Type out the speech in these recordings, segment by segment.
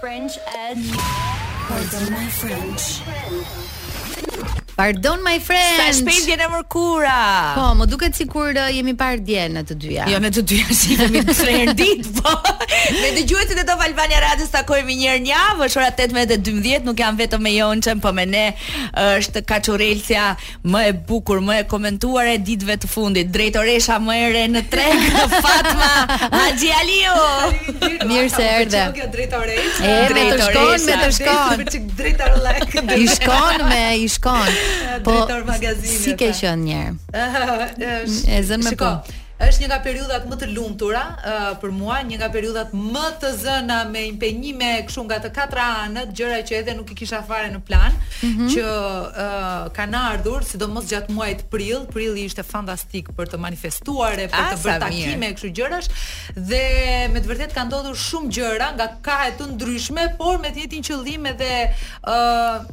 French and Pardon my French. Pardon my friend. Sa shpejt vjen e mërkura. Po, më duket sikur uh, jemi parë dje në të dyja. Jo, në të dyja si jemi të trenë ditë, po. Me dëgjuesit e Top Albania Radios takohemi një herë në javë, është ora 18:12, nuk jam vetëm me Jonën, po me ne është kaçurrelsja, Më e bukur, më e komentuar e ditëve të fundit. Drejtoresha më e re në treg, Fatma Haxhi Aliu. Mirë se erdhe. Kjo drejtoresha. E më të shkon, më të shkon. Çik drejtar lek. I shkon me, i shkon. Po, drejtor magazini. Si ke qenë një herë? E zënë me po. Është një nga periudhat më të lumtura për mua, një nga periudhat më të zëna me impenjime kështu nga të katër anët, gjëra që edhe nuk i kisha fare në plan, mm -hmm. që uh, kanë ardhur, sidomos gjatë muajit prill, prilli ishte fantastik për të manifestuar e për A, të bërë takime e kështu gjërash dhe me të vërtetë ka ndodhur shumë gjëra nga kahe të ndryshme, por me të njëjtin qëllim edhe Ë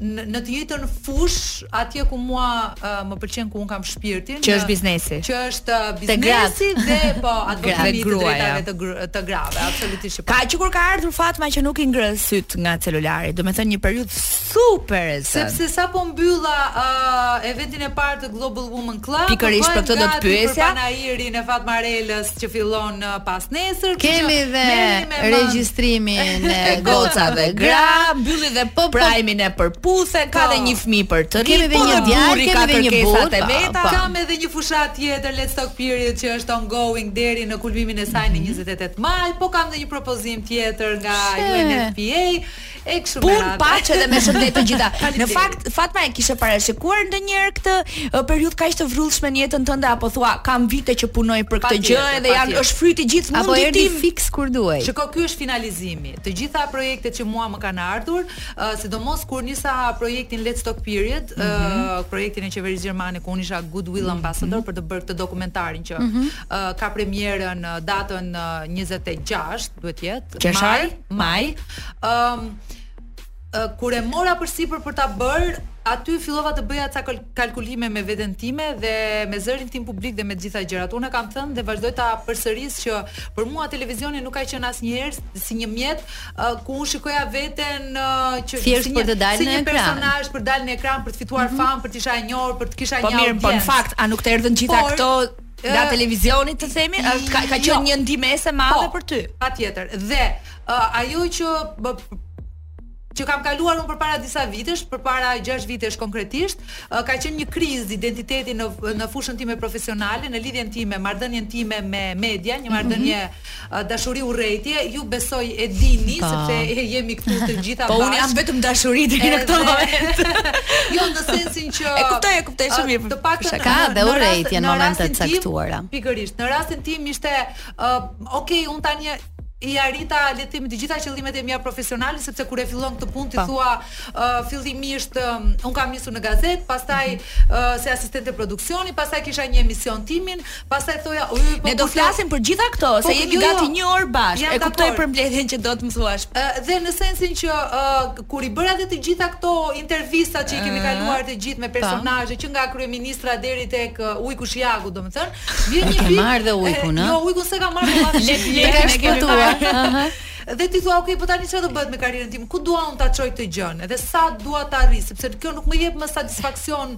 në, në të njëjtën fushë, atje ku mua uh, më pëlqen ku unë kam shpirtin, që është biznesi. Që është biznesi dhe po avokati i të drejtave të gru, të grave, absolutisht. Po. Ka që kur ka ardhur Fatma që nuk i ngre sytë nga celulari, domethënë një periudhë super e zënë. Sepse sapo mbylla uh, eventin e parë të Global Woman Club, pikërisht për këtë do të pyesja. Për panairin e Fatma Relës që fillon uh, pasnesër, kështu Kemi që dhe merrni me mend. regjistrimin e E goca dhe gra, mbylli dhe po prajmin e Përputhen, ka Po. dhe një fëmijë për të Kemi rritur, dhe një djalë, burri kemi ka dhe një kërkesat burrë, e po, veta. po. Kam edhe një fushatë tjetër Let's Talk Period që është ongoing deri në kulmimin e saj në 28 maj, po kam dhe një propozim tjetër nga She. UNFPA E kështu me radhë. Punë, paqe dhe me shëndet të gjitha. Në fakt, Fatma e kishe parashikuar ndonjëherë këtë uh, periudhë kaq të vrullshme në jetën tënde apo thua, kam vite që punoj për këtë gjë edhe ja është fryti i gjithë mundit tim. Apo erdhi fiks kur duhej. Shiko, ky është finalizimi. Të gjitha projektet që mua më kanë ardhur, uh, sidomos kur nisa projektin Let's Talk Period, mm -hmm. uh, projektin e qeverisë gjermane ku unë isha Goodwill mhm. Ambassador mm -hmm. për të bërë këtë dokumentarin që mm -hmm. uh, ka premierën uh, datën uh, 26, duhet të jetë, Qeshaj, maj, ëm kur e mora përsipër për ta bërë, aty fillova të bëja ca kalkulime me veten time dhe me zërin tim publik dhe me të gjitha gjërat. Unë kam thënë dhe vazhdoj ta përsëris që për mua televizioni nuk ka qenë asnjëherë si një mjet uh, ku unë shikoja veten uh, që Thjesht si një, për të dalë si një personazh për të dalë në ekran, për të fituar mm -hmm. famë, për të isha e njohur, për të kisha po një mirë, audiencë. Po në fakt, a nuk të erdhën gjitha këto nga televizioni të themi, është ka ka qenë jo. një ndihmesë e madhe po, për ty. Patjetër. Dhe uh, ajo që që kam kaluar unë përpara disa vitesh, përpara 6 vitesh konkretisht, uh, ka qenë një krizë identiteti në në fushën time profesionale, në lidhjen time, marrëdhënien time me media, një marrëdhënie mm -hmm Dashuri urrejtje, ju besoj e dini pra. Po. sepse jemi këtu të gjitha bashkë. Po unë jam vetëm dashuri deri në këtë moment. jo në sensin që E kuptoj, e kuptoj shumë mirë. Të paktën ka dhe urrejtje në momente të caktuara. Pikërisht, në rastin tim ishte uh, ok, un tani i arrita le të themi të gjitha qëllimet e mia profesionale sepse kur e fillon këtë punë ti thua uh, fillimisht um, un kam nisur në gazetë, pastaj uh, si asistente produksioni, pastaj kisha një emision timin, Pastaj thoja, "Uy, po Ne do kurse- flasim për gjitha këto, Po, se jemi jo, jo. gati një orë bashkë. Jam E kuptoj dakord. përmbledhjen që do të më thuash. Ë, dhe në sensin që ë, kur i bëra dhe të gjitha këto intervista që i kemi Ëh, kaluar të gjithë me po. personazhe që nga kryeministra deri tek ë, ujku Shiagu, domethënë, vjen një Ke pikë. marrë dhe ujkun, e, ë? Jo, ujkun s'e kam marrë, po ma Le- le- e ka e kemi shpëtuar. marrë. Aha. Dhe ti thua, "Okej, po tani çfarë do bëhet me karrierën time? Ku dua unë ta çoj këtë gjënë? Edhe sa dua ta arrij, sepse kjo nuk më jep më satisfaksion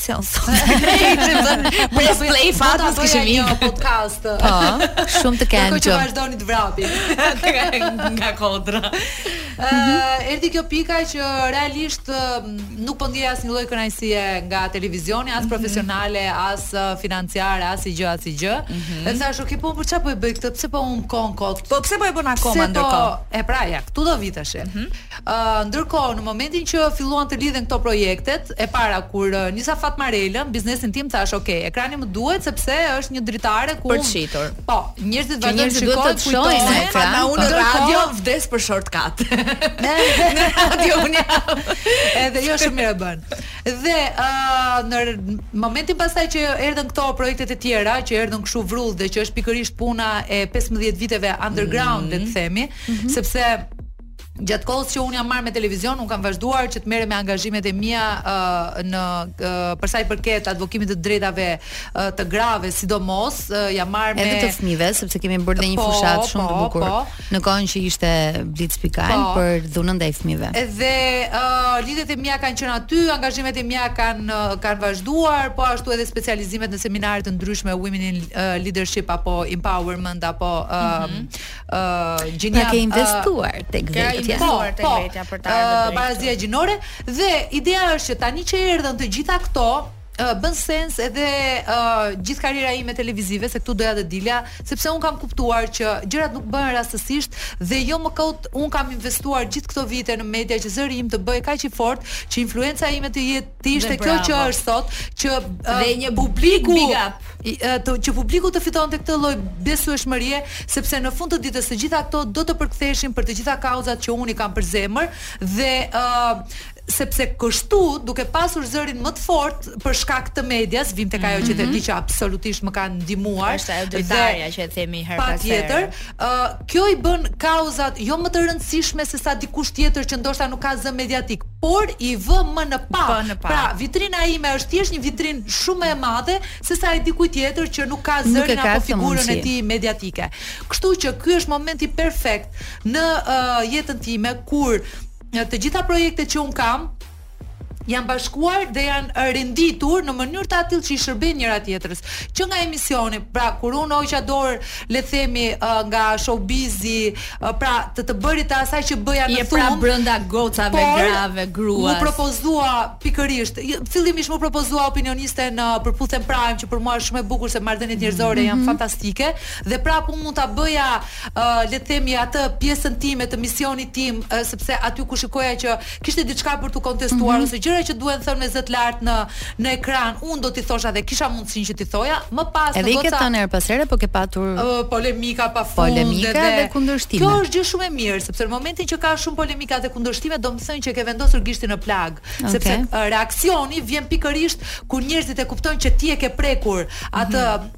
Si on thon. Press play fat mos kishim një podcast. Po, shumë të kemë. Kjo që vazhdoni të vrapi. Nga kodra. Ëh, mhm. erdhi kjo pika që realisht nuk po ndjej asnjë lloj kënaqësie nga televizioni, as mhm. profesionale, as financiare, asnjë gjë, asnjë gjë. Mhm. Dhe thashë, "Ok, po për çfarë po e bëj këtë? Pse po humb kohën kot?" Po pse po e bën akoma ndërkohë? Po, e pra, ja, këtu do vish. Ndërkohë, në momentin që filluan të lidhen këto projektet, e para kur nisa Fatmarelën, biznesin tim thashë, ok, ekrani më duhet sepse është një dritare ku unë shitur. Po, njerëzit vazhdojnë të shikojnë, të kujtojnë ekran. Pra unë radio vdes për shortcut. Në radio unë jam. Edhe jo shumë mirë bën. Dhe ë në momentin pastaj që erdhën këto projektet e tjera, që erdhën kështu vrull dhe që është pikërisht puna e 15 viteve underground, le të themi, sepse Gjatë kohës që unë jam marrë me televizion, unë kam vazhduar që të merrem me angazhimet e mia uh, në uh, për sa i përket advokimit të drejtave uh, të grave, sidomos uh, jam marrë edhe të fëmijëve, sepse kemi bërë dhe një po, fushatë shumë po, të bukur. Po. Në kohën që ishte Blitz Pikal po. për dhunën ndaj fëmijëve. Edhe uh, lidhjet e mia kanë qenë aty, angazhimet e mia kanë uh, kanë vazhduar, po ashtu edhe specializimet në seminare të ndryshme Women in uh, Leadership apo Empowerment apo uh, mm -hmm. uh, gjenia pra ke investuar uh, tek vetja. Kam investuar tek po, po. vetja për të ardhur. Uh, barazia gjinore dhe ideja është që tani që erdhën të gjitha këto uh, bën sens edhe uh, gjithë karriera ime televizive se këtu doja të dilja sepse un kam kuptuar që gjërat nuk bëhen rastësisht dhe jo më kot un kam investuar gjithë këto vite në media që zëri im të bëhet kaq i fortë që influenca ime të jetë Të ishte kjo që është sot që uh, dhe një publiku big up. I, uh, të, që publiku të fitonte këtë lloj besueshmërie sepse në fund të ditës të gjitha këto do të përktheshin për të gjitha kauzat që unë i kam për zemër dhe uh, sepse kështu duke pasur zërin më të fortë për shkak të medias, vim tek ajo mm -hmm. që the mhm. ti që absolutisht më kanë ndihmuar. Është ajo dritarja që e themi herë pas herë. Patjetër, ë uh, kjo i bën kauzat jo më të rëndësishme se sa dikush tjetër që ndoshta nuk ka zë mediatik, por i vë më në pah. Vë në pah. Pra, vitrina ime është thjesht një vitrinë shumë më e madhe se sa e dikujt tjetër që nuk ka Nuk e zërin ka apo këtë figurën e mundësi. tij mediatike. Kështu që ky është momenti perfekt në ë, jetën time kur ë, të gjitha projektet që un kam janë bashkuar dhe janë ë, renditur në mënyrë të atillë që i shërbejnë njëra tjetrës. Që nga emisioni, pra kur un hoqa dorë le të themi ë, nga showbizi, Ë pra, të të bërit e asaj që bëja në Je pra thumë, brenda gocave, por grave, gruas. m'u propozua pikërisht, jo, fillimisht m'u propozua opinioniste në Për'puthen Prime që për mua është shumë e bukur se marrëdhëniet njerëzore janë fantastike dhe prapë unë mund ta bëja ë le të themi atë pjesën time të misionit tim ë sepse aty ku shikoja që Kishte diçka për t'u kontestuar ose gjëra që duhen thënë me zë të lartë në në ekran, unë do t'i thosha dhe kisha mundësinë që t'i thoja. Më pas Edhe i ke thënë herë pas here, po ke patur polemika pa fund polemika dhe, dhe kundërshtime. Kjo është gjë shumë e mirë, sepse në momentin që ka shumë polemika dhe kundërshtime, domethënë që ke vendosur gishtin në plagë, okay. sepse reaksioni vjen pikërisht kur njerëzit e kuptojnë që ti e ke prekur atë mm -hmm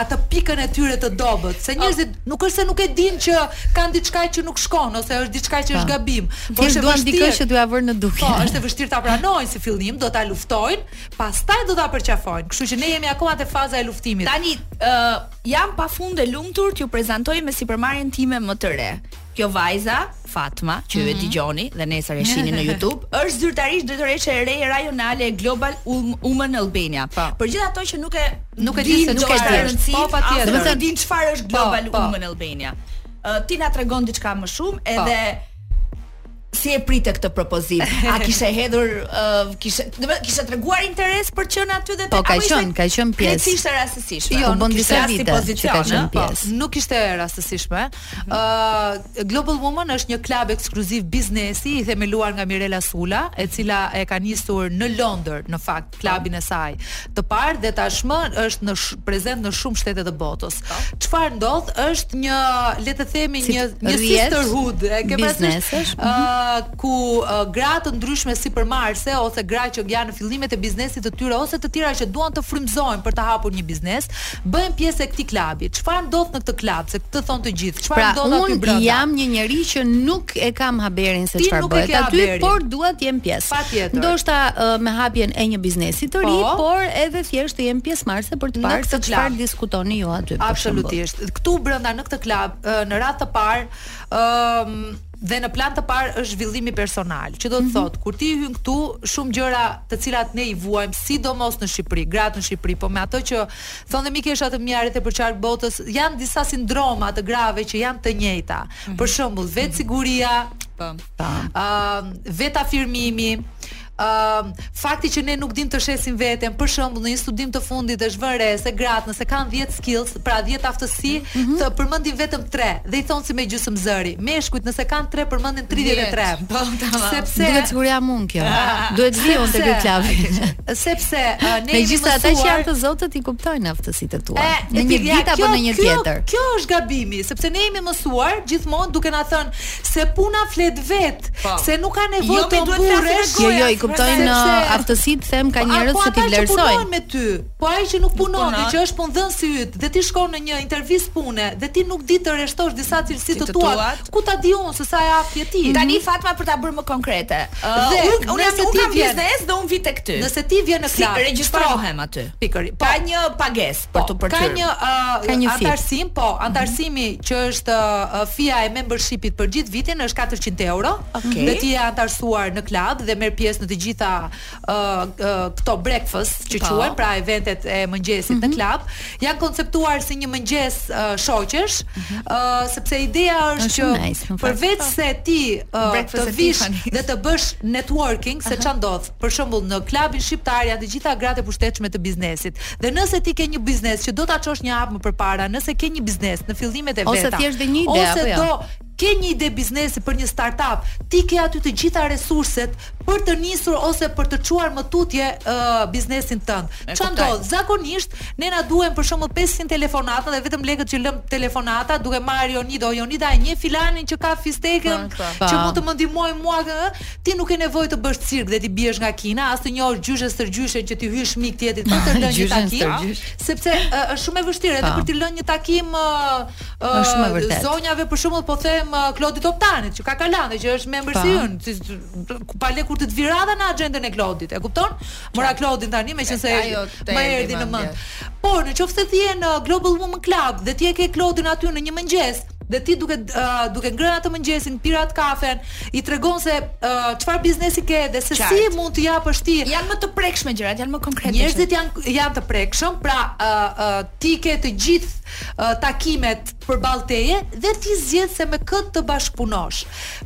atë pikën e tyre të dobët, se njerëzit nuk është se nuk e dinë që kanë diçka që nuk shkon ose është diçka që është po. gabim, por është duan dikë që t'ua vërë në dukje. Po, është e vështirë ta pranojnë si fillim, do ta luftojnë, pastaj do ta përqafojnë. Kështu që ne jemi akoma te faza e luftimit. Tani, ë uh, jam pafund e lumtur t'ju prezantoj me sipërmarrjen time më të re. Kjo vajza, Fatma, që ju e mhm. dëgjoni dhe nesër e shihni në YouTube, është zyrtarisht drejtoreshe e re rajonale e Global Woman um, Albania. Po. Për gjithë ato që nuk e nuk e dinë se nuk e dinë rëndësi, po patjetër. Do të dinë çfarë është po, Global Woman um, Albania. Ti na tregon diçka më shumë po. edhe si e prite këtë propozim? A kishe hedhur, uh, kishe, do të kishe treguar interes për të qenë aty dhe të Po ka qenë, ka qenë pjesë. Nuk ishte rastësishme. Jo, nuk ishte rasti pozicion, që po, pjesë. Po, nuk ishte rastësishme. Ë mhm. uh, Global Woman është një klub ekskluziv biznesi i themeluar nga Mirela Sula, e cila e ka nisur në Londër në fakt klubin e saj të parë dhe tashmë është në sh, prezent në shumë shtete të botës. Po. Çfarë ndodh është një, le të themi si, një një sisterhood, e ke parasysh? Ë uh, ku uh, gra të ndryshme sipërmarrëse ose gra që janë në fillimet e biznesit të tyre ose të tjera që duan të frymëzohen për të hapur një biznes, Bëhem pjesë e këtij klabi. Çfarë ndodh në këtë klab, se këtë thonë të gjithë. Çfarë Pra ndodh aty unë brenda? jam një njeri që nuk e kam haberin se Ti çfarë nuk e ke bëhet aty, haberin. por dua të jem pjesë. Patjetër. Ndoshta ë, me hapjen e një biznesi të ri, Po. por edhe thjesht të jem pjesëmarrëse për të Në parë këtë se çfarë klab. diskutoni ju aty për shembull. Absolutisht. Këtu brenda në këtë klab, ë, në radhë të parë, ëm Dhe në plan të parë është zhvillimi personal, që do të mhm. thotë kur ti hyn këtu, shumë gjëra të cilat ne i vuajmë, sidomos në Shqipëri, gratë në Shqipëri, po me ato që thonë dhe mikeshat e mia rreth e përqark botës, janë disa sindroma të grave që janë të njëjta. Mm -hmm. Për shembull, vetësiguria, po. Ëm, uh, vetëafirmimi, Ëm, uh, fakti që ne nuk dimë të shesim veten, për shembull, në një studim të fundit është vënë re se gratë nëse kanë 10 skills, pra 10 aftësi, mm -hmm. të përmendin vetëm 3 dhe i thonë si me gjysmë zëri. Meshkujt nëse kanë 3 përmendin 33. Po, tamam. Sepse duhet siguria mund kjo. duhet vijnë te ky klabi. Sepse uh, ne jemi mësuar ata që janë të zotët i kuptojnë aftësitë tua. E, në një vit apo në një tjetër. Ky, ky është gabimi, sepse ne jemi mësuar gjithmonë duke na thënë se puna flet vetë, po. se nuk ka nevojë jo, të mburresh. Jo, jo, i kuptojnë në uh, aftësitë, them ka po, njerëz po që t'i vlerësojnë. Po me ty. Po ai që nuk punon, dhe që është punëdhënësi yt, dhe ti shkon në një intervistë pune dhe ti nuk di të rreshtosh disa cilësi të tua. Ku ta di unë se sa e aftë je ti? Tani Fatma për ta bërë më konkrete. Uh, dhe unë jam nuk kam biznes dhe unë vij tek ty. Nëse ti vjen në klab, regjistrohem aty. Pikëri. Ka një pagesë. për po, të përtyrë. Ka një uh, ka një antarësim, po, mhm. antarësimi mm -hmm. që është uh, fee-ja e membershipit për gjithë vitin është 400 euro. Okay. Dhe ti je antarësuar në klab dhe merr pjesë në të gjitha uh, uh, këto breakfast që po. quhen, pra eventet e mëngjesit mm -hmm. në mhm. klab. Janë konceptuar si një mëngjes uh, shoqesh, mm -hmm. uh, sepse ideja është që nice, përveç po. se ti uh, të vish dhe të bësh networking, se ça uh -huh. Për shembull, në klabin shqiptar janë të gjitha gratë e pushtetshme të biznesit. Dhe nëse ti ke një biznes që do ta çosh një hap më përpara, nëse ke një biznes në fillimet e veta, ose thjesht dhe një ide apo jo, ose do ke një ide biznesi për një startup, ti ke aty të gjitha resurset për të nisur ose për të çuar më tutje ë biznesin tënd. Çfarë ndodh? Zakonisht ne na duhen për shembull 500 telefonata dhe vetëm lekët që lëmë telefonata duke marrë Jonida, o Jonida e njeh filanin që ka fistekën që mund të më ndihmojë mua, Ti nuk ke nevojë të bësh cirk dhe t'i biesh nga Kina, as të njohësh gjyshe stërgjyshe që t'i hysh mik tjetrit për të lënë një takim, sepse është shumë e vështirë edhe për të lënë një takim zonjave për shembull po them Klodit Toptanit që ka kalanë dhe që është member i ynë, si pa le kur të të vijë radha në axhendën e Klodit, e kupton? Mora Klodin tani meqense më erdhi në mend. Por në qoftë se ti je në Global Woman Club dhe ti e ke Klodin aty në një mëngjes, Dhe ti duke duke ngrënë atë mëngjesin, pirë atë kafen, i tregon se çfarë biznesi ke dhe se si mund të japësh ti. Janë më të prekshme gjërat, janë më konkrete. Njerëzit janë janë të prekshëm, pra ti ke të gjithë takimet përballë teje dhe ti zgjedh se me kë të bashkëpunosh.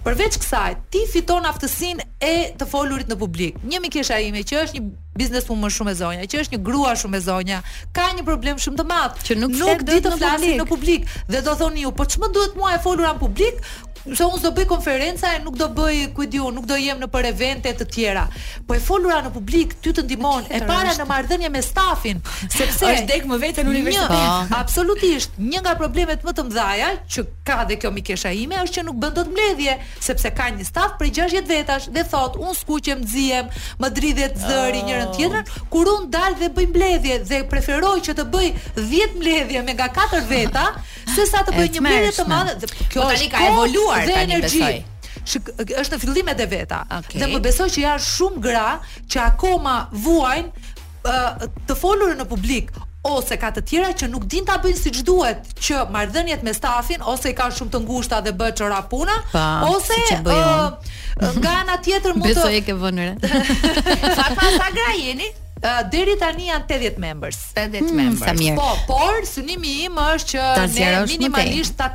Përveç kësaj, ti fiton aftësinë e të folurit në publik. Një mikesha ime që është një Business woman shumë e zonja, që është një grua shumë e zonja, ka një problem shumë të madh. Që nuk, nuk di të flasë në publik. Dhe do thoni ju, po ç'më duhet mua e folura në publik? se unë s'do bëj konferenca e nuk do bëj ku e diu, nuk do jem nëpër evente të tjera. Po e folura në publik ty të ndihmon e para në marrëdhënie me stafin, sepse është degë më vete në universitet. Po. Absolutisht, një nga problemet më të mëdha që ka dhe kjo mikesha ime është që nuk bën dot mbledhje. sepse ka një staf prej gjashtëdhjetë vetash dhe thotë unë skuqem, nxihem, më dridhet zëri njërën tjetrën, kur unë dal dhe bëj mbledhje dhe preferoj që të bëj dhjetë mbledhje me nga katër veta, sesa të bëj një mbledhje të tmerrshme. madhe dhe kjo Po tani është ka kohë evoluar dhe tani, energji. besoj. Shik, është në fillimet e veta. Okej. Dhe më besoj që janë shumë gra që akoma vuajnë të folurën në publik ose ka të tjera që nuk dinë ta bëjnë siç duhet që marrëdhëniet me stafin ose i kanë shumë të ngushta dhe bëhet çorap puna pra, po, ose si uh, nga ana tjetër mund të Besoj e ke vënë re. Sa pra sa gra jeni? Uh, deri tani janë 80 members. 80 hmm, members. Po, por synimi im është që ne minimalisht ta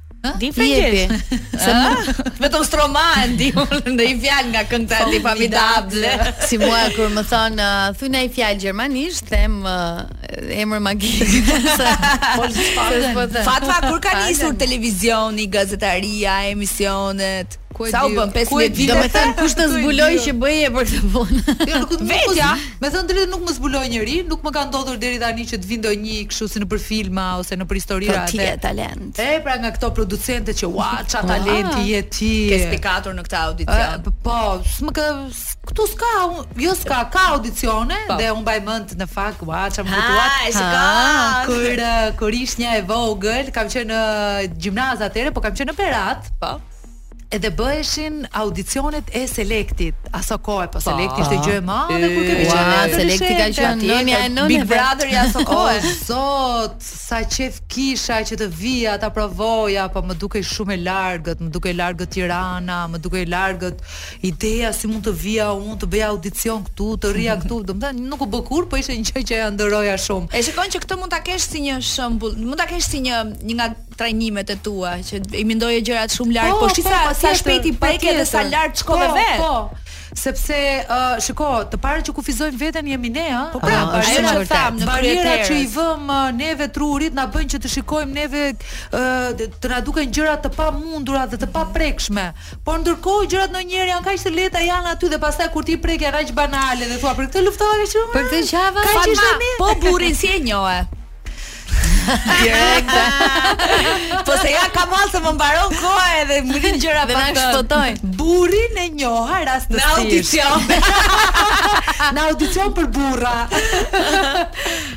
Di frëngjisht. Se vetëm Stromae ndonjë fjalë nga këngët e tij Formidable. Si mua kur më thon uh, thuaj naj fjalë gjermanisht, them uh, emër magjik. Fatma kur ka nisur televizioni, gazetaria, emisionet? Ku e di? Sa u bënë 15 vite? Domethën kush të zbuloi që bëje për këtë punë? Jo, nuk më vetja. Me thënë drejtë nuk më zbuloi njeri, nuk më ka ndodhur deri tani që të vijë ndonjë kështu si nëpër filma ose nëpër historira atë. Ti je talent. E pra nga këta producentët që ua ça talent je ti. Ke spikatur në këtë audicion. Po, po, s'më ka këtu s'ka, jo s'ka, ka audicione po. dhe unë mbaj mend në fakt ua ça më thua. Ha, s'ka. Kur kur isha e vogël, kam qenë në gjimnaz atëre, po kam qenë në Berat. Po. edhe bëheshin audicionet e Selektit aso kohë po Selekti ishte gjë e madhe kur ka qenë Selekti ka qenë nëna e nënës Big Brother-i aso kohë zot sa qejf kisha që të vija ta provoja po më dukej shumë e largët më dukej e largët Tirana më dukej e largët ideja si mund të vija unë të bëja audicion këtu të rrija këtu domethënë nuk u bë kurrë po ishte një gjë që e ëndërroja shumë e shikon që këtë mund ta kesh si një shembull mund ta kesh si një një nga trajnimet e tua që i mendoje gjërat shumë larg, po, po shi sa po, sa shpejt i prek edhe sa larg shkove po, vetë. Po. Sepse uh, shiko, të parët që kufizojmë veten jemi ne, ëh. Po pra, ah, është shumë e vërtetë. Barriera që i vëm uh, neve trurit na bën që të shikojmë neve uh, të na duken gjëra të pamundura dhe të paprekshme. Por ndërkohë gjërat ndonjëherë janë kaq të lehta janë aty dhe pastaj kur t'i prek janë kaq banale dhe thua për këtë luftove shumë. Për këtë çava. Po burrin si e njohe. Direkt. po se ia kam hallin se më mbaron koha edhe më vjen gjëra pa të shpëtojnë. Burrin e njoha rastësisht. Në audicion. Në audicion për burra.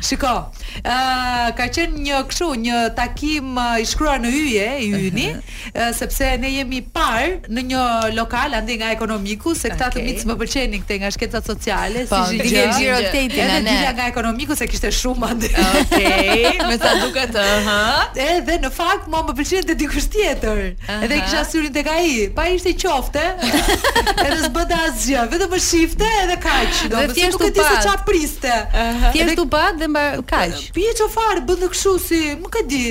Shiko. Ë uh, ka qenë një kështu, një takim uh, i shkruar në yje, i yni. Sepse ne jemi parë në një lokal andej nga ekonomiku se këta të mitë s'më pëlqenin këtej nga shkencat sociale si çdo gjë. Edhe xhiro këtej andej. Edhe dilja nga ekonomiku se kishte shumë andej. Okej, me sa duket ëhë. Edhe në fakt mua më pëlqente dikush tjetër. Edhe kisha syrin tek ai. Pa ishte qofte. Edhe s'bënte asgjë, vetëm më shifte edhe kaq. Do të thjesht nuk e di se ça priste. Thjesht më pa dhe kaq. Pije shofer bënte kështu si, nuk e di.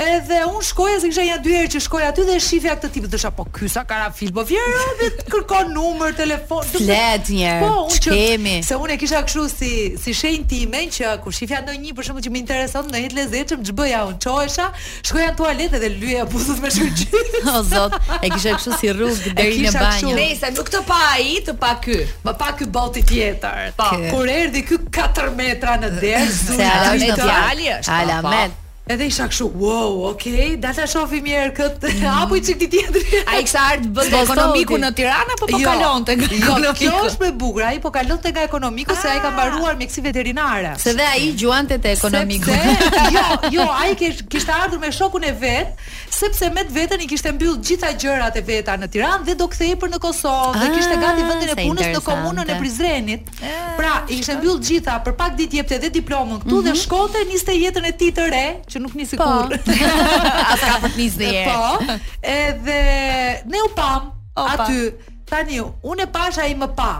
Edhe unë shkoja se kisha nja dy herë që shkoja aty dhe e shifja këtë tip dhe thosha po ky sa karafil po s'vjen ra dhe të kërkon numër telefon do të flet një herë po unë ç'kemi se unë e kisha kështu si si shenjë time që kur shifja ndonjë për shembull që më interesonte ndonjë të lezetshëm ç'bëja unë çohesha shkoja në tualet edhe lyja buzët me shkëlqyes o zot e kisha kështu si rrugë deri në banjë nëse nuk të pa ai të pa ky më pa ky burri tjetër po kur erdhi ky 4 metra në derë zuri djali është ala po, po. Edhe isha kështu, wow, ok, dal ta shof njëherë këtë, apo një çik te tjetri. Ai kishte ardhur të bënte S'po ekonomikun shiko. në Tiranë apo po Jo, kalonte nga Jo, kjo ekonomiku? është më e bukura. Ai po kalonte nga ekonomiku se ai ka mbaruar mjekësi veterinare. Se dhe ai gjuante te ekonomiku. Sepse, jo, jo, ai kish, kishte ardhur me shokun e vet, sepse me të veten i kishte mbyll gjitha gjërat e veta në Tiranë dhe do kthehej për në Kosovë dhe kishte gati Ah, vendin e sa punës në komunën e interesante. Prizrenit. Pra, i kishte mbyll të gjitha, për pak ditë jepte dhe diplomën këtu dhe mhm. shkonte niste jetën e tij të re, që nuk nisi po. kurrë. As ka për të nisë ndonjëherë Po. Edhe ne u pam aty. Tani unë e pashë ai më pa.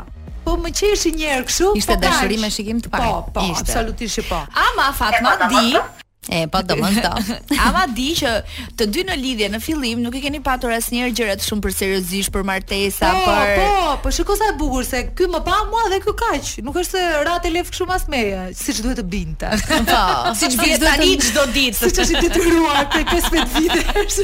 Po më qeshi një herë kështu. Ishte po dashuri me shikim të parë. Po, po, absolutisht që po. Ama Fatma di E, po do mos do. Ama di që të dy në lidhje në fillim nuk i keni patur asnjëherë gjërat shumë për seriozisht, për martesa, po, për Po, po, shiko sa e bukur se ky më pa mua dhe ky kaq. Nuk është se ra telef kështu mas meje, siç duhet të binte. Po, siç vjen tani çdo ditë. Siç është i detyruar prej 15 vitesh.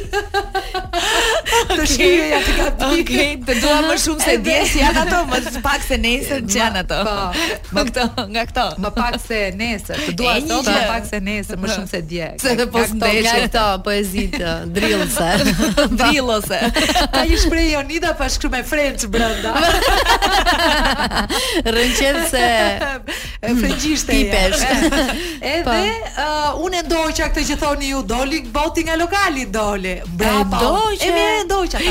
Të shkruajë ja të gabim. Okej, të dua më shumë se dje, si janë ato, më pak se nesër, janë ato. Po. Më këto, nga këto. Më pak se nesër, të dua sot, më pak se nesër, më shumë se dje. Se dhe po s'ndo nga këto, poezitë, drithëruese. drithëruese. Ka një shprehje Jonida pa shkru me frenç brënda. Rrëqethëse... Frëngjisht e Pipesh. Edhe, po. uh, unë e ndoqa këtë që thoni ju, doli boti nga lokali, doli. Bravo. E ndoqa. E ndoqa.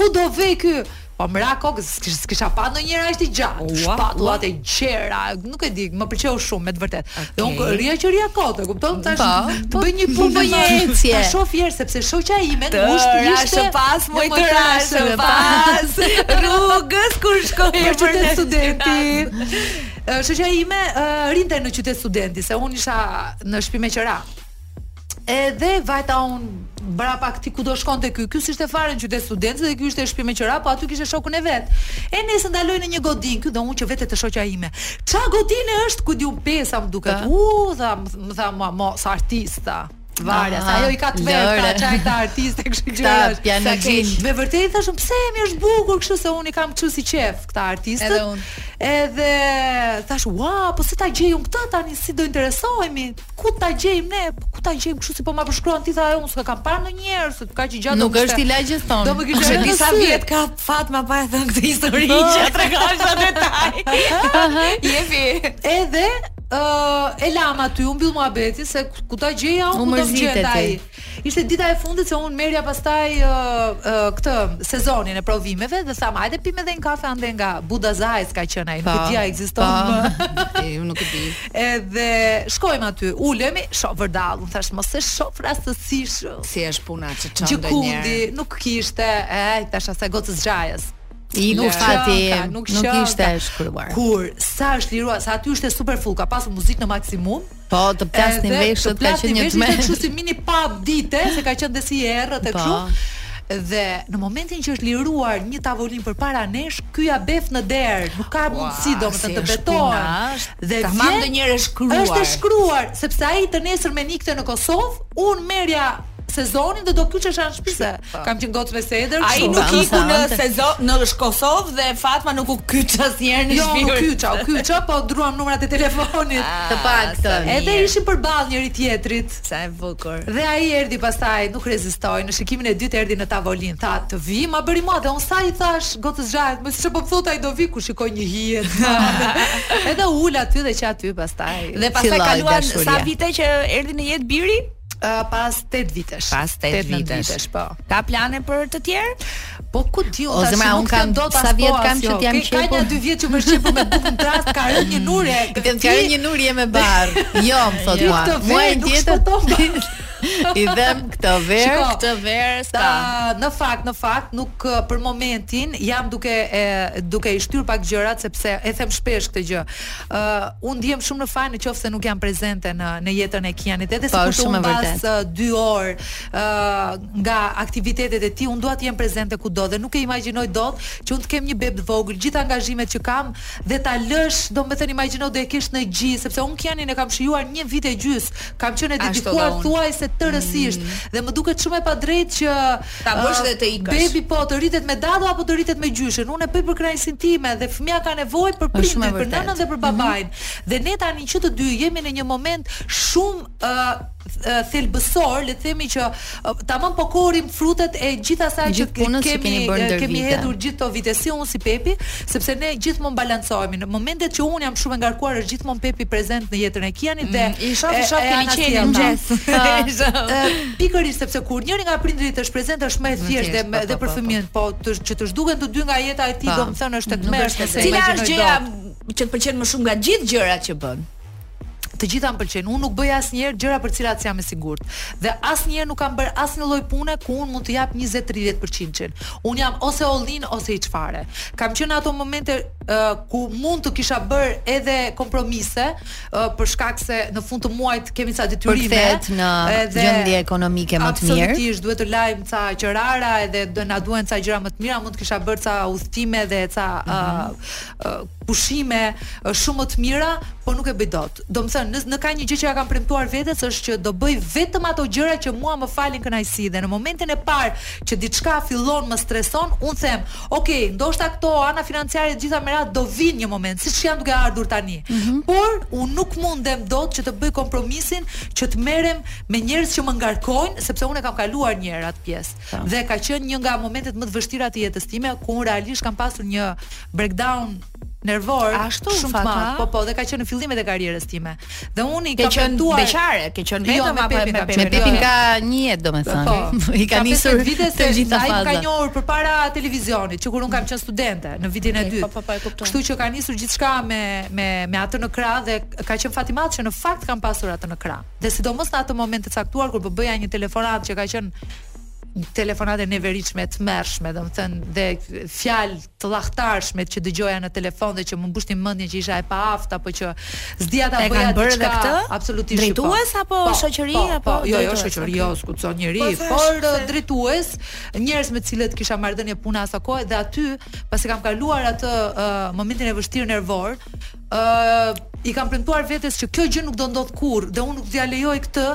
Ku do vejë ky? Po m'ra në kokë, s'kisha pa ndonjëherë aq të gjatë. Ua, Shpatullat e gjera, nuk e di, më pëlqeu shumë me të vërtetë. Okay. Dhe unë rrija që rrija kot, e kupton tash? Po, të po, bëj një punë po një ecje. Ta shoh njëherë sepse shoqja ime në gusht ishte. T'rashë pas, më të rashë pas. Rrugës kur shkoj për qytet studenti. Shoqja ime uh, rrinte në qytet studenti, se unë isha në shtëpi me qera. Edhe vajta un brapa këtij ku do shkonte ky. Ky s'ishte fare në qytet studentëve dhe ky ishte shpi me qera, po aty kishte shokun e vet. E nejse ndaloi në një godinë ky dhe un që vete te shoqja ime. Ça godine është kjo? Dy pesa më duket. Po. U tha, më tha mua mos është artist tha. Varja, se ajo i ka të vetë, tha, ça këta artistët, kështu gjëra. Këta pianoxhin. Me vërtetë i thashë, pse më mirë, është bukur kështu se unë i kam kështu si qejf këta artistët. Edhe unë. Edhe thash, "Ua, po si ta gjejmë këtë tani, si do interesohemi?" ku ta gjejmë ne, ku ta gjejmë kështu si po ma përshkruan ti tha ajo, unë s'e kam parë ndonjëherë, se kaq gjatë nuk është i lagjes tonë. Do më kishte rënë. Disa vjet ka Fatma pa e thënë këtë histori po. që tregon çdo detaj. Jepi. Edhe ë uh, e lam aty, u mbyll muhabeti se ku ta gjeja unë ku do të gjendej ai. Ishte dita e fundit se un merrja pastaj uh, uh, këtë sezonin e provimeve dhe tham hajde pimë edhe një kafe ande nga Buda Zajc ka qenë ai, nuk e di a ekziston më. Ti unë nuk e di. Edhe shkojmë aty, ulemi, shoh vërdall, un thash mos e shoh rastësisht. Si është puna që s'e sheh ndonjëherë. Gjëkundi nuk kishte, i thash asaj gocës xhajës. S'i nuk fati, nuk, nuk ishte shkruar. Kur sa është liruar, se aty ishte super full, ka pasur muzikë në maksimum, Po, të plasnin veshët, ka qenë një tmerr. Kështu si mini pab dite, se ka qenë dhe si errët e po. kështu. Dhe në momentin që është liruar një tavolinë përpara nesh, ky ja bef në derë, nuk ka mundësi domethënë të betohem. Dhe ka marrë ndonjëherë shkruar. Është e shkruar, sepse ai të nesërmen ikte në Kosovë, un merrja sezonin dhe do kyçesha në shtëpi se po. kam qenë gocë me sedër kështu. Ai nuk iku në sezon në Kosovë dhe Fatma nuk u kyç asnjëherë në shtëpi. Jo, nuk kyça, u kyça, po ndërruam numrat e telefonit. Ah, të paktën. Edhe ishim përballë njëri tjetrit. Sa e bukur. Dhe ai erdhi pastaj, nuk rezistoi, në shikimin e dytë erdhi në tavolinë, tha, "Të vi, ma bëri mua." Dhe unë sa i thash, gocës xhajës, me sy po më thotë ai do vi, kur shikoj një hije. Edhe u ul aty dhe që aty pastaj. Dhe pastaj kaluan sa vite që erdhi në jetë biri? Uh, pas 8 vitesh. Pas 8 vitesh. vitesh, po. Ka plane për të tjerë? Po ku di unë tash nuk kam do ta sa vjet kam që jam qepo. Ka një dy vjet që më shqepo me bukën tras, ka rënë një nurje. Ti ke rënë një nurje me barrë. Jo, më thot mua. Mua e tjetër. I them këtë verë. Shiko, këtë verë sta. Në fakt, në fakt nuk për momentin jam duke e duke i shtyr pak gjërat sepse e them shpesh këtë gjë. Uh, unë ndiem shumë në faj në qoftë se nuk jam prezente në në jetën e Kianit, edhe po, sikur të humbas 2 uh, orë uh, nga aktivitetet e tij, unë dua të jem prezente kudo dhe nuk e imagjinoj dot që unë të kem një bebë të vogël, gjithë angazhimet që kam dhe ta lësh, domethënë imagjino do e kish në gji, sepse unë Kianin e kam shijuar një vit e gjys, kam qenë e dedikuar thuajse tërësisht mm. dhe më duket shumë e padrejtë që Ta bësh dhe të ikësh. Bebi po të rritet me dado apo të rritet me gjyshen? Unë e bëj për kënaqësinë time dhe fëmija ka nevojë për prindin, për nënën dhe për babain. Dhe ne tani që të dy jemi në një moment shumë thelbësor, le të themi që tamam po korrim frutet e gjithë asaj që kemi kemi hedhur gjithë këto vite si unë si Pepi, sepse ne gjithmonë balancohemi në momentet që unë jam shumë e ngarkuar është gjithmonë Pepi prezent në jetën e Kianit dhe mm, i shoh i shoh keni qenë në mëngjes pikërisht sepse kur njëri nga prindërit është prezent është më e thjeshtë dhe po, dhe po, për po, fëmijën po të, që të zhduken të dy nga jeta e tij domethënë është e tmerrshme cila është gjëja që të pëlqen më shumë nga gjithë gjërat që bën Të gjitha më pëlqejnë. Unë nuk bëj asnjëherë gjëra për të cilat s'jam e sigurt. Dhe asnjëherë nuk kam bërë asnjë lloj pune ku unë mund të jap njëzet tridhjetë përqindshin. Unë jam ose all in ose hiçfare. Kam qenë në ato momente ë ku mund të kisha bërë edhe kompromise ë për shkak se në fund të muajit kemi ca detyrime. Përkthehet në dhe, gjendje ekonomike më të mirë. Absolutisht, duhet të lajm ca qërara edhe do na duhen ca gjëra më të mira, mund të kisha bërë ca udhëtime dhe ca mm -hmm. uh, uh, pushime shumë më të mira, po nuk e bëj dot. Domethënë, në, në ka një gjë që ja kam premtuar vetes është që do bëj vetëm ato gjëra që mua më falin kënaqësi dhe në momentin e parë që diçka fillon më streson, un them, "Ok, ndoshta këto ana financiare të gjitha me radhë do vijnë një moment, siç janë duke ardhur tani." Mm -hmm. Por un nuk mundem dot që të bëj kompromisin që të merrem me njerëz që më ngarkojnë, sepse un e kam kaluar një herë atë pjesë. Dhe ka qenë një nga momentet më të vështira të jetës time, ku unë realisht kam pasur një breakdown nervor Ashtu, shumë të madh. Po po, dhe ka qenë në fillimet e karrierës time. Dhe unë i kam qenë beqare, ke qenë jo, vetëm apo me Pepin? Me Pepin ka një jetë, domethënë. Po, i ka nisur vite se ai më ka njohur përpara televizionit, që kur unë kam qenë studente në vitin e dytë. Po, po, po, Kështu që ka nisur gjithçka me me me atë në krah dhe ka qenë fat i madh që në fakt kam pasur atë në krah. dhe sidomos në atë moment të caktuar kur po bëja një telefonatë që ka qenë telefonatë e neveritshme, e tmerrshme, domethënë dhe fjalë të llahtarshme që dëgjoja në telefon dhe që më mbushnin mendjen që isha e paaftë apo që s'dija ta bëja diçka këtë? absolutisht po. drejtues apo po, shoqëri po, apo po, jo jo shoqëri jo s'guxon njeri po, por se... Uh, drejtues njerëz me të cilët kisha marrëdhënie puna asokohe dhe aty pasi kam kaluar atë uh, momentin e vështirë nervor ë i kam premtuar vetes që kjo gjë nuk do ndodh kurrë dhe unë nuk do ja lejoj këtë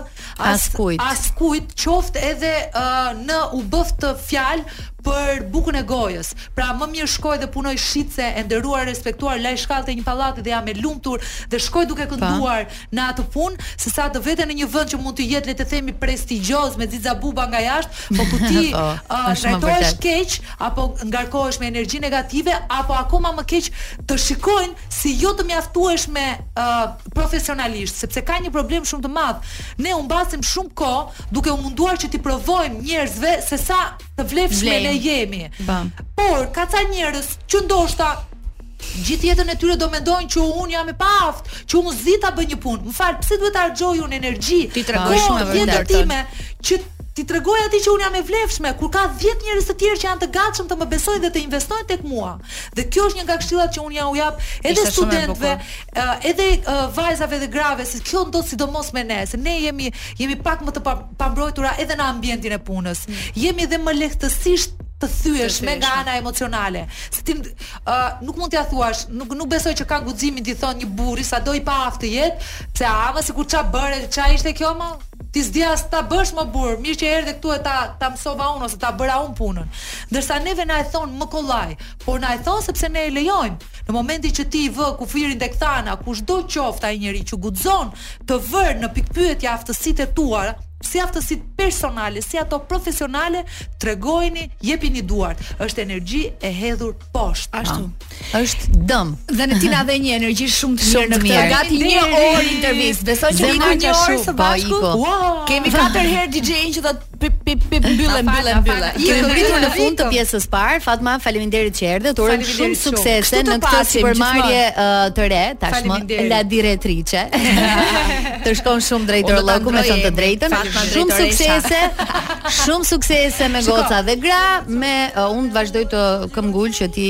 askujt, askujt qoftë edhe uh, në u bëftë fjalë për bukën e gojës. Pra më mirë shkoj dhe punoj shitse e nderuar e respektuar laj shkallët e një pallati dhe jam e lumtur dhe shkoj duke kënduar po. në atë punë, se sa të vete në një vend që mund të jetë le të themi prestigjioz me xixabuba nga jashtë, po ku ti po, uh, trajtohesh keq apo ngarkohesh me energji negative apo akoma më keq të shikojnë si jo të mjaftueshme ë profesionalisht, sepse ka një problem shumë të madh. Ne humbasim shumë kohë duke u munduar që t'u provojmë njerëzve se sa të vlefshme ne jemi. Po. Por ka ca njerëz që ndoshta gjithë jetën e tyre do mendojnë që unë jam e paaftë, që unë s'di ta bëj një punë. Më fal, pse duhet ta harxhoj unë energjinë? Shumë e vërtetë. Time, që t'i tregoj atij që unë jam e vlefshme, kur ka 10 njerëz të tjerë që janë të gatshëm të më besojnë dhe të investojnë tek mua. Dhe kjo është një nga këshillat që unë jua jap edhe studentëve, edhe vajzave dhe grave, se kjo ndodh sidomos me ne, se ne jemi jemi pak më të pambrojtura edhe në ambientin e punës. Mm. Jemi dhe më lehtësisht të thyeshme nga ana emocionale. Se ti uh, nuk mund t'ia thuash, nuk nuk besoj që ka guximin t'i thonë një burri sado i paaftë të jetë, pse ama sikur ça bëre, ça ishte kjo më? Ti s'di as ta bësh more burrë, mirë që erdhe këtu e ta ta mësova unë ose ta bëra unë punën. Ndërsa neve na e thonë më kollaj, por na e thonë sepse ne e lejojmë. Në momentin që ti i vë kufirin te thana, kushdo qoftë ai njeri që guxon të vërë në pikëpyetje aftësitë e tua, si aftësitë personale, si ato profesionale, tregojini, jepini duart. Është energji e hedhur poshtë. Ashtu. Është dëm. Dhe neve ti na dhe një energji shumë të mirë në këtë. Gati një orë intervistë. Besoj që ka një orë së po, bashku. Kemi katër herë DJ-in që do të Pip pip pip mbylle mbylle mbylle. Kemi arritur në fund të pjesës parë. Fatma, faleminderit që erdhe. Të urojmë shumë suksese në këtë sipërmarrje të re tashmë la direttrice. Të shkon shumë drejtorllëku me thënë të drejtën. Shumë suksese. Shumë suksese me goca dhe gra, me unë vazhdoj të këmbgul që ti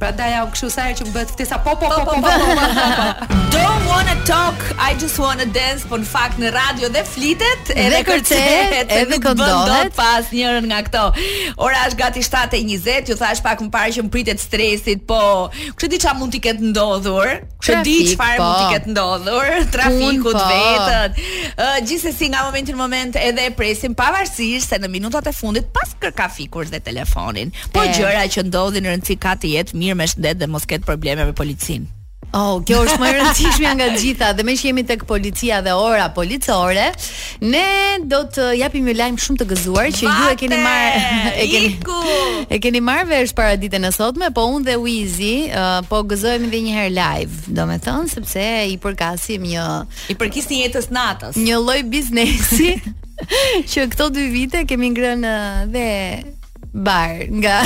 Prandaj jam kështu sa herë që më bëhet ftesa po po po po po. Don't wanna talk, I just wanna dance, në fakt në radio dhe flitet edhe kërcehet, edhe këndohet pa asnjërën nga këto. Ora është gati 7:20, ju thashë pak më parë që mbreti i stresit, po kush e di çfarë mund t'i ketë ndodhur. Kush e di çfarë mund t'i po. ketë ndodhur, trafikut po. vetët. Ë gjithsesi nga momenti në moment edhe e presim pavarësisht se në minutat e fundit paskërka fikur dhe telefonin. Po e. gjëra që ndodhin rëndësi ka të jetë mirë me shëndet dhe mos ketë probleme me policinë. Oh, kjo është më e rëndësishmja nga të gjitha dhe meqë jemi tek policia dhe ora policore, Ne do të japim një lajm shumë të gëzuar që ju e keni marr e keni iku. e keni marrë vesh paraditen e sotme, po unë dhe Uizi uh, po gëzohemi edhe një herë live, domethënë sepse i përkasim një i përkisin jetës natës. Një lloj biznesi që këto dy vite kemi ngrënë uh, dhe bar nga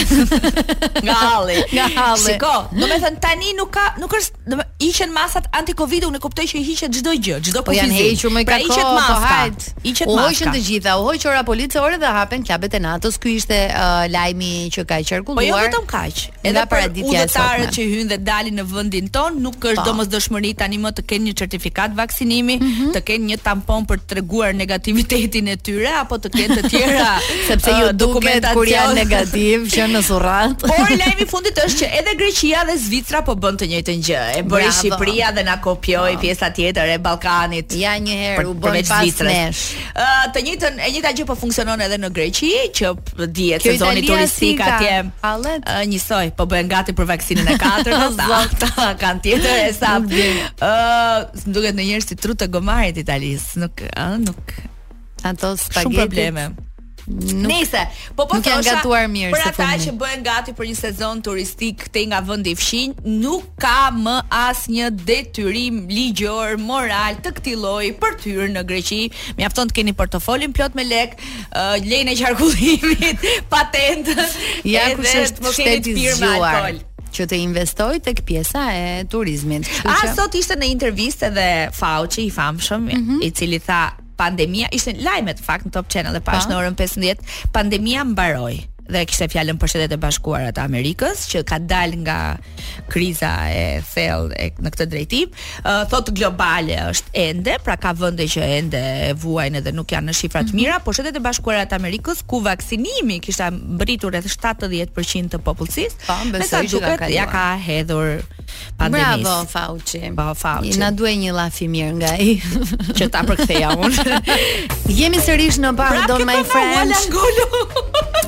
nga halli. Nga halli. Shiko, do të thënë tani nuk ka nuk është do të hiqen masat anti-covid, unë kuptoj që hiqet çdo gjë, çdo po janë hequr më para, ka kohë, po hajt. Hiqet maska. U hoqën të gjitha, u hoq ora policore dhe hapen klabet e natës. Ky ishte uh, lajmi që ka qarkulluar. Po jo vetëm kaq. Edhe nga paraditja e sotme. Udhëtarët që hyjnë dhe dalin në vendin tonë nuk është po. domosdoshmëri tani më të kenë një certifikatë vaksinimi, mm -hmm. të kenë një tampon për të treguar negativitetin e tyre apo të kenë të tjera sepse ju uh, dukeni kur janë negativ që në surrat. Por lajmi i fundit është që edhe Greqia dhe Zvicra po bën të njëjtën gjë. E bëri Shqipëria dhe na kopjoi pjesa tjetër e Ballkanit. Ja një herë u bënë pas nesh. Ë të njëjtën e njëjta gjë po funksionon edhe në Greqi që p- dihet Kjo sezoni Italia turistik si ka? atje. Hallet. Ë, njësoj, po bëhen gati për vaksinën e katërt, O, sa zot. ata kanë tjetër e sa. Nuk di. Ë, më duket ndonjëherë si trutë e gomarit Italisë, nuk, ë, nuk Ato spagetit. shumë probleme. Nuk, Nëse, po po thosha. Nuk janë gatuar mirë për ata që bëhen gati për një sezon turistik këtej nga vendi fqinj, nuk ka më asnjë detyrim ligjor, moral të këtij lloji për të hyrë në Greqi. Mjafton të keni portofolin plot me lek, uh, lejen e qarkullimit, patentën, ja, edhe të mos keni të pirë me alkohol që të investoni tek pjesa e turizmit. A që... sot ishte një intervistë edhe Fauci i famshëm, mm -hmm. i cili tha pandemia ishte lajmet në fakt në Top Channel e pashë në orën 15, pandemia mbaroi dhe kishte fjalën për Shtetet e Bashkuara të Amerikës që ka dalë nga kriza e thellë në këtë drejtim. Uh, thotë globale është ende, pra ka vende që ende e vuajnë edhe nuk janë në shifra të mhm. mira, mm -hmm. por Shtetet e Bashkuara të Amerikës ku vaksinimi kishte mbërritur rreth 70% të popullsisë, po, me sa duket ia ka hedhur pandemisë. Bravo Fauci. Bravo Fauci. Na duhej një llaf i mirë nga ai. Që ta përktheja unë. Jemi sërish në Bar Don My Friend.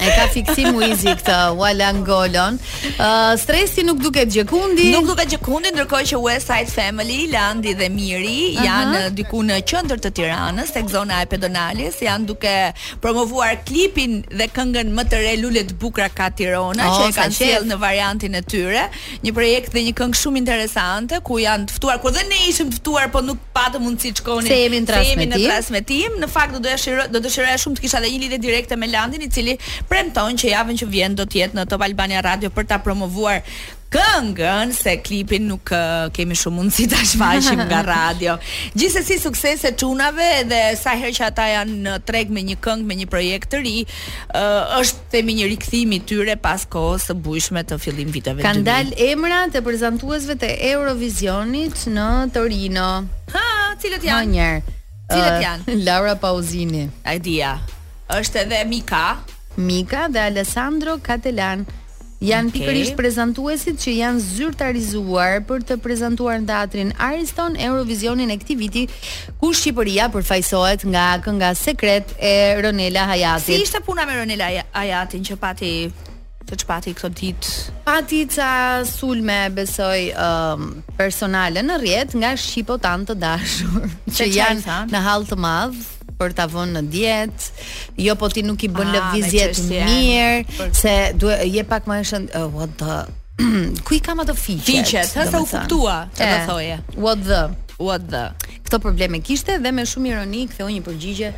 E ka fiksim Uizi këtë Walangolon. Uh, Stresi nuk duket gjëkundi. Nuk duket gjëkundi, ndërkohë që West Side Family, Landi dhe Miri uh -huh. janë diku në qendër të Tiranës, tek zona e Pedonales, janë duke promovuar klipin dhe këngën më të re Lule t'bukra ka Tirana, oh, që e kanë sjellë në variantin e tyre. Një projekt dhe një këngë shumë interesante ku janë të ftuar, ku dhe ne ishim të ftuar, po nuk patëm mundësi të shkonim. Se jemi në transmetim. Se jemi në transmetim. Në fakt do doja shiro, do dëshiroja shumë të kisha edhe një lidhje direkte me Landin, i cili premton që javën që vjen do të jetë në Top Albania Radio për ta promovuar këngën se klipin nuk uh, kemi shumë mundësi ta shfaqim nga radio. Gjithsesi suksese çunave dhe sa herë që ata janë në treg me një këngë, me një projekt të ri, uh, është themi një rikthimi i tyre pas kohës së bujshme të fillim viteve dy mijë. Kanë dalë emrat e prezantuesve të Eurovizionit në Torino. Ha, cilët janë? Menjëherë. Cilët janë? Uh, Laura Pausini. A e dija. Është edhe Mika. Mika dhe Alessandro Cattelan. Janë okay. pikërisht prezantuesit që janë zyrtarizuar për të prezantuar në teatrin Ariston Eurovisionin e këtij viti, Ku Shqipëria përfaqësohet nga kënga Sekret e Ronela Hajatit. Si ishte puna me Ronela Hajatin që pati seç pati këto ditë. Pati ca sulme besoj um, personale në rrjet nga shqipot tanë të dashur që janë në hall të madh për ta vënë në dietë. Jo po ti nuk i bën ah, lëvizjet mirë, se duhet je pak më shën uh, what the Ku i kam ato fiqet? Fiqet, ha sa u kuptua, çfarë do thoje. What the? What the? Këto probleme kishte dhe me shumë ironi ktheu një përgjigje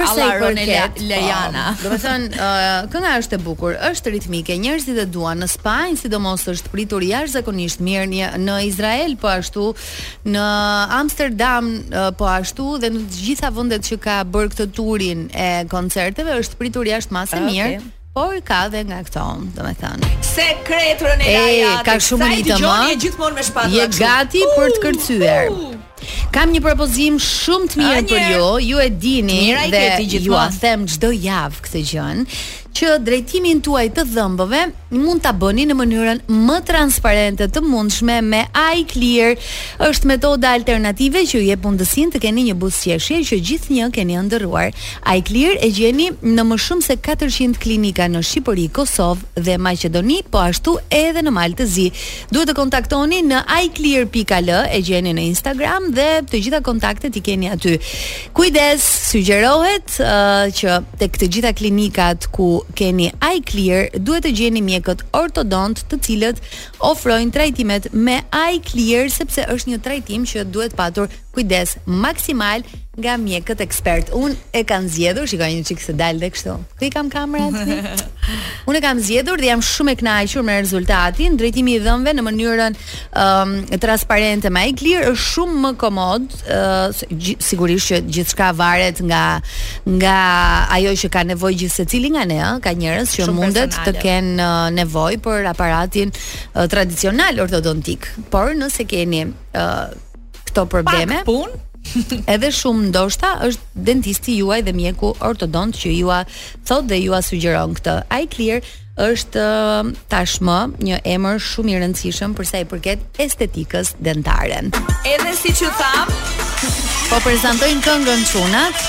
Përsa i përket po, Lejana? Domethënë, uh, kënga është e bukur, është ritmike, njerëzit e duan në Spanjë, sidomos është pritur jashtëzakonisht mirë një, në Izrael po ashtu, në Amsterdam uh, po ashtu dhe në të gjitha vendet që ka bërë këtë turin e koncerteve është pritur jashtë mase ah, mirë. Okay. Por ka dhe nga këto, domethënë. Sekret Ronela Hajati. E ka shumë ritëm. Je gjithmonë me shpatë. Je gati uh, për të kërcyer. Uh, uh. Kam një propozim shumë të mirë për ju. Ju e dini mirë dhe jua them çdo javë këtë gjënë që drejtimin tuaj të dhëmbëve mund ta bëni në mënyrën më transparente të mundshme me iClear. Është metoda alternative që ju jep mundësinë të keni një buzëqeshje që gjithnjë keni ëndërruar. Iclear e gjeni në më shumë se katërqind klinika në Shqipëri, Kosovë dhe Maqedoni, po ashtu edhe në Mal të Zi. Duhet të kontaktoni në iclear.al, e gjeni në Instagram dhe të gjitha kontaktet i keni aty. Kujdes, sugjerohet uh, që tek të gjitha klinikat ku keni Iclear duhet të gjeni mjekët ortodontë, të cilët ofrojnë trajtimet me Iclear sepse është një trajtim që duhet patur kujdes maksimal nga mjekët ekspert. Unë e kam zgjedhur, shikoji një çik se dal edhe kështu. Ku i kam kamerat? Unë e kam zgjedhur dhe jam shumë e kënaqur me rezultatin. Drejtimi i dhëmbëve në mënyrën um, transparente me iClear është shumë më komod, uh, sigurisht që gjithçka varet nga nga ajo që ka nevojë gjithsecili nga ne, ka njerëz që mundet të kenë uh, nevojë për aparatin uh, tradicional ortodontik. Por nëse keni uh, këto probleme. Pak punë. Edhe shumë ndoshta është dentisti juaj dhe mjeku ortodont që jua thotë dhe jua sugjeron këtë. iClear është um, tashmë një emër shumë i rëndësishëm për sa i përket estetikës dentare. Edhe siç ju thamë, po prezantojnë këngën Çunat.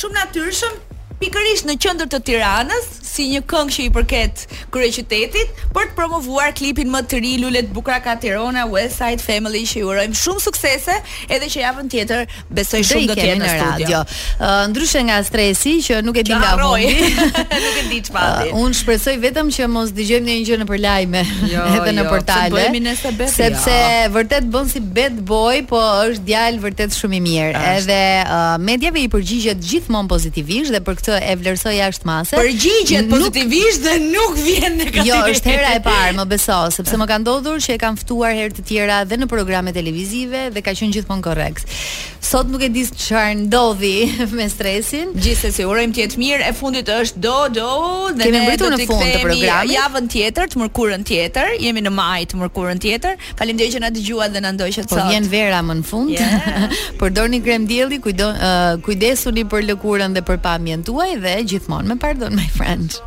Shumë natyrshëm, pikërisht në qendër të Tiranës, si një këngë që i përket kryeqytetit, për të promovuar klipin më të ri Lule të bukura ka Tirona, West Side Family, që ju urojmë shumë suksese, edhe që javën tjetër besoj shumë do të jetë në studio. Ë ndryshe nga Stresi që nuk e di nga humbi. Nuk e di çfarë. Unë shpresoj vetëm që mos dëgjojmë ndonjë gjë nëpër lajme, edhe në portale. Sepse vërtet bën si bad boy, po është djalë vërtet shumë i mirë. Është. Edhe uh, mediave i përgjigjet gjithmonë pozitivisht dhe për këtë e vlerësoj jashtë mase. Përgjigjet nuk... pozitivisht dhe nuk vjen negativisht. Jo, është hera e parë, më beso, sepse më ka ndodhur që e kam ftuar herë të tjera dhe në programe televizive dhe ka qenë gjithmonë korrekt. Sot nuk e di çfarë ndodhi me Stresin. Gjithsesi, urojmë të jetë mirë. E fundit është Dodo dhe ne do të kthehemi javën tjetër, të mërkurën tjetër. Jemi në maj të mërkurën tjetër. Faleminderit që na dëgjuat dhe na ndoqët sot. Po vjen vera më në fund. Yeah. Përdorni krem dielli, kujdo, uh, kujdesuni për lëkurën dhe për pamjen tuaj dhe gjithmonë me pardon my friend.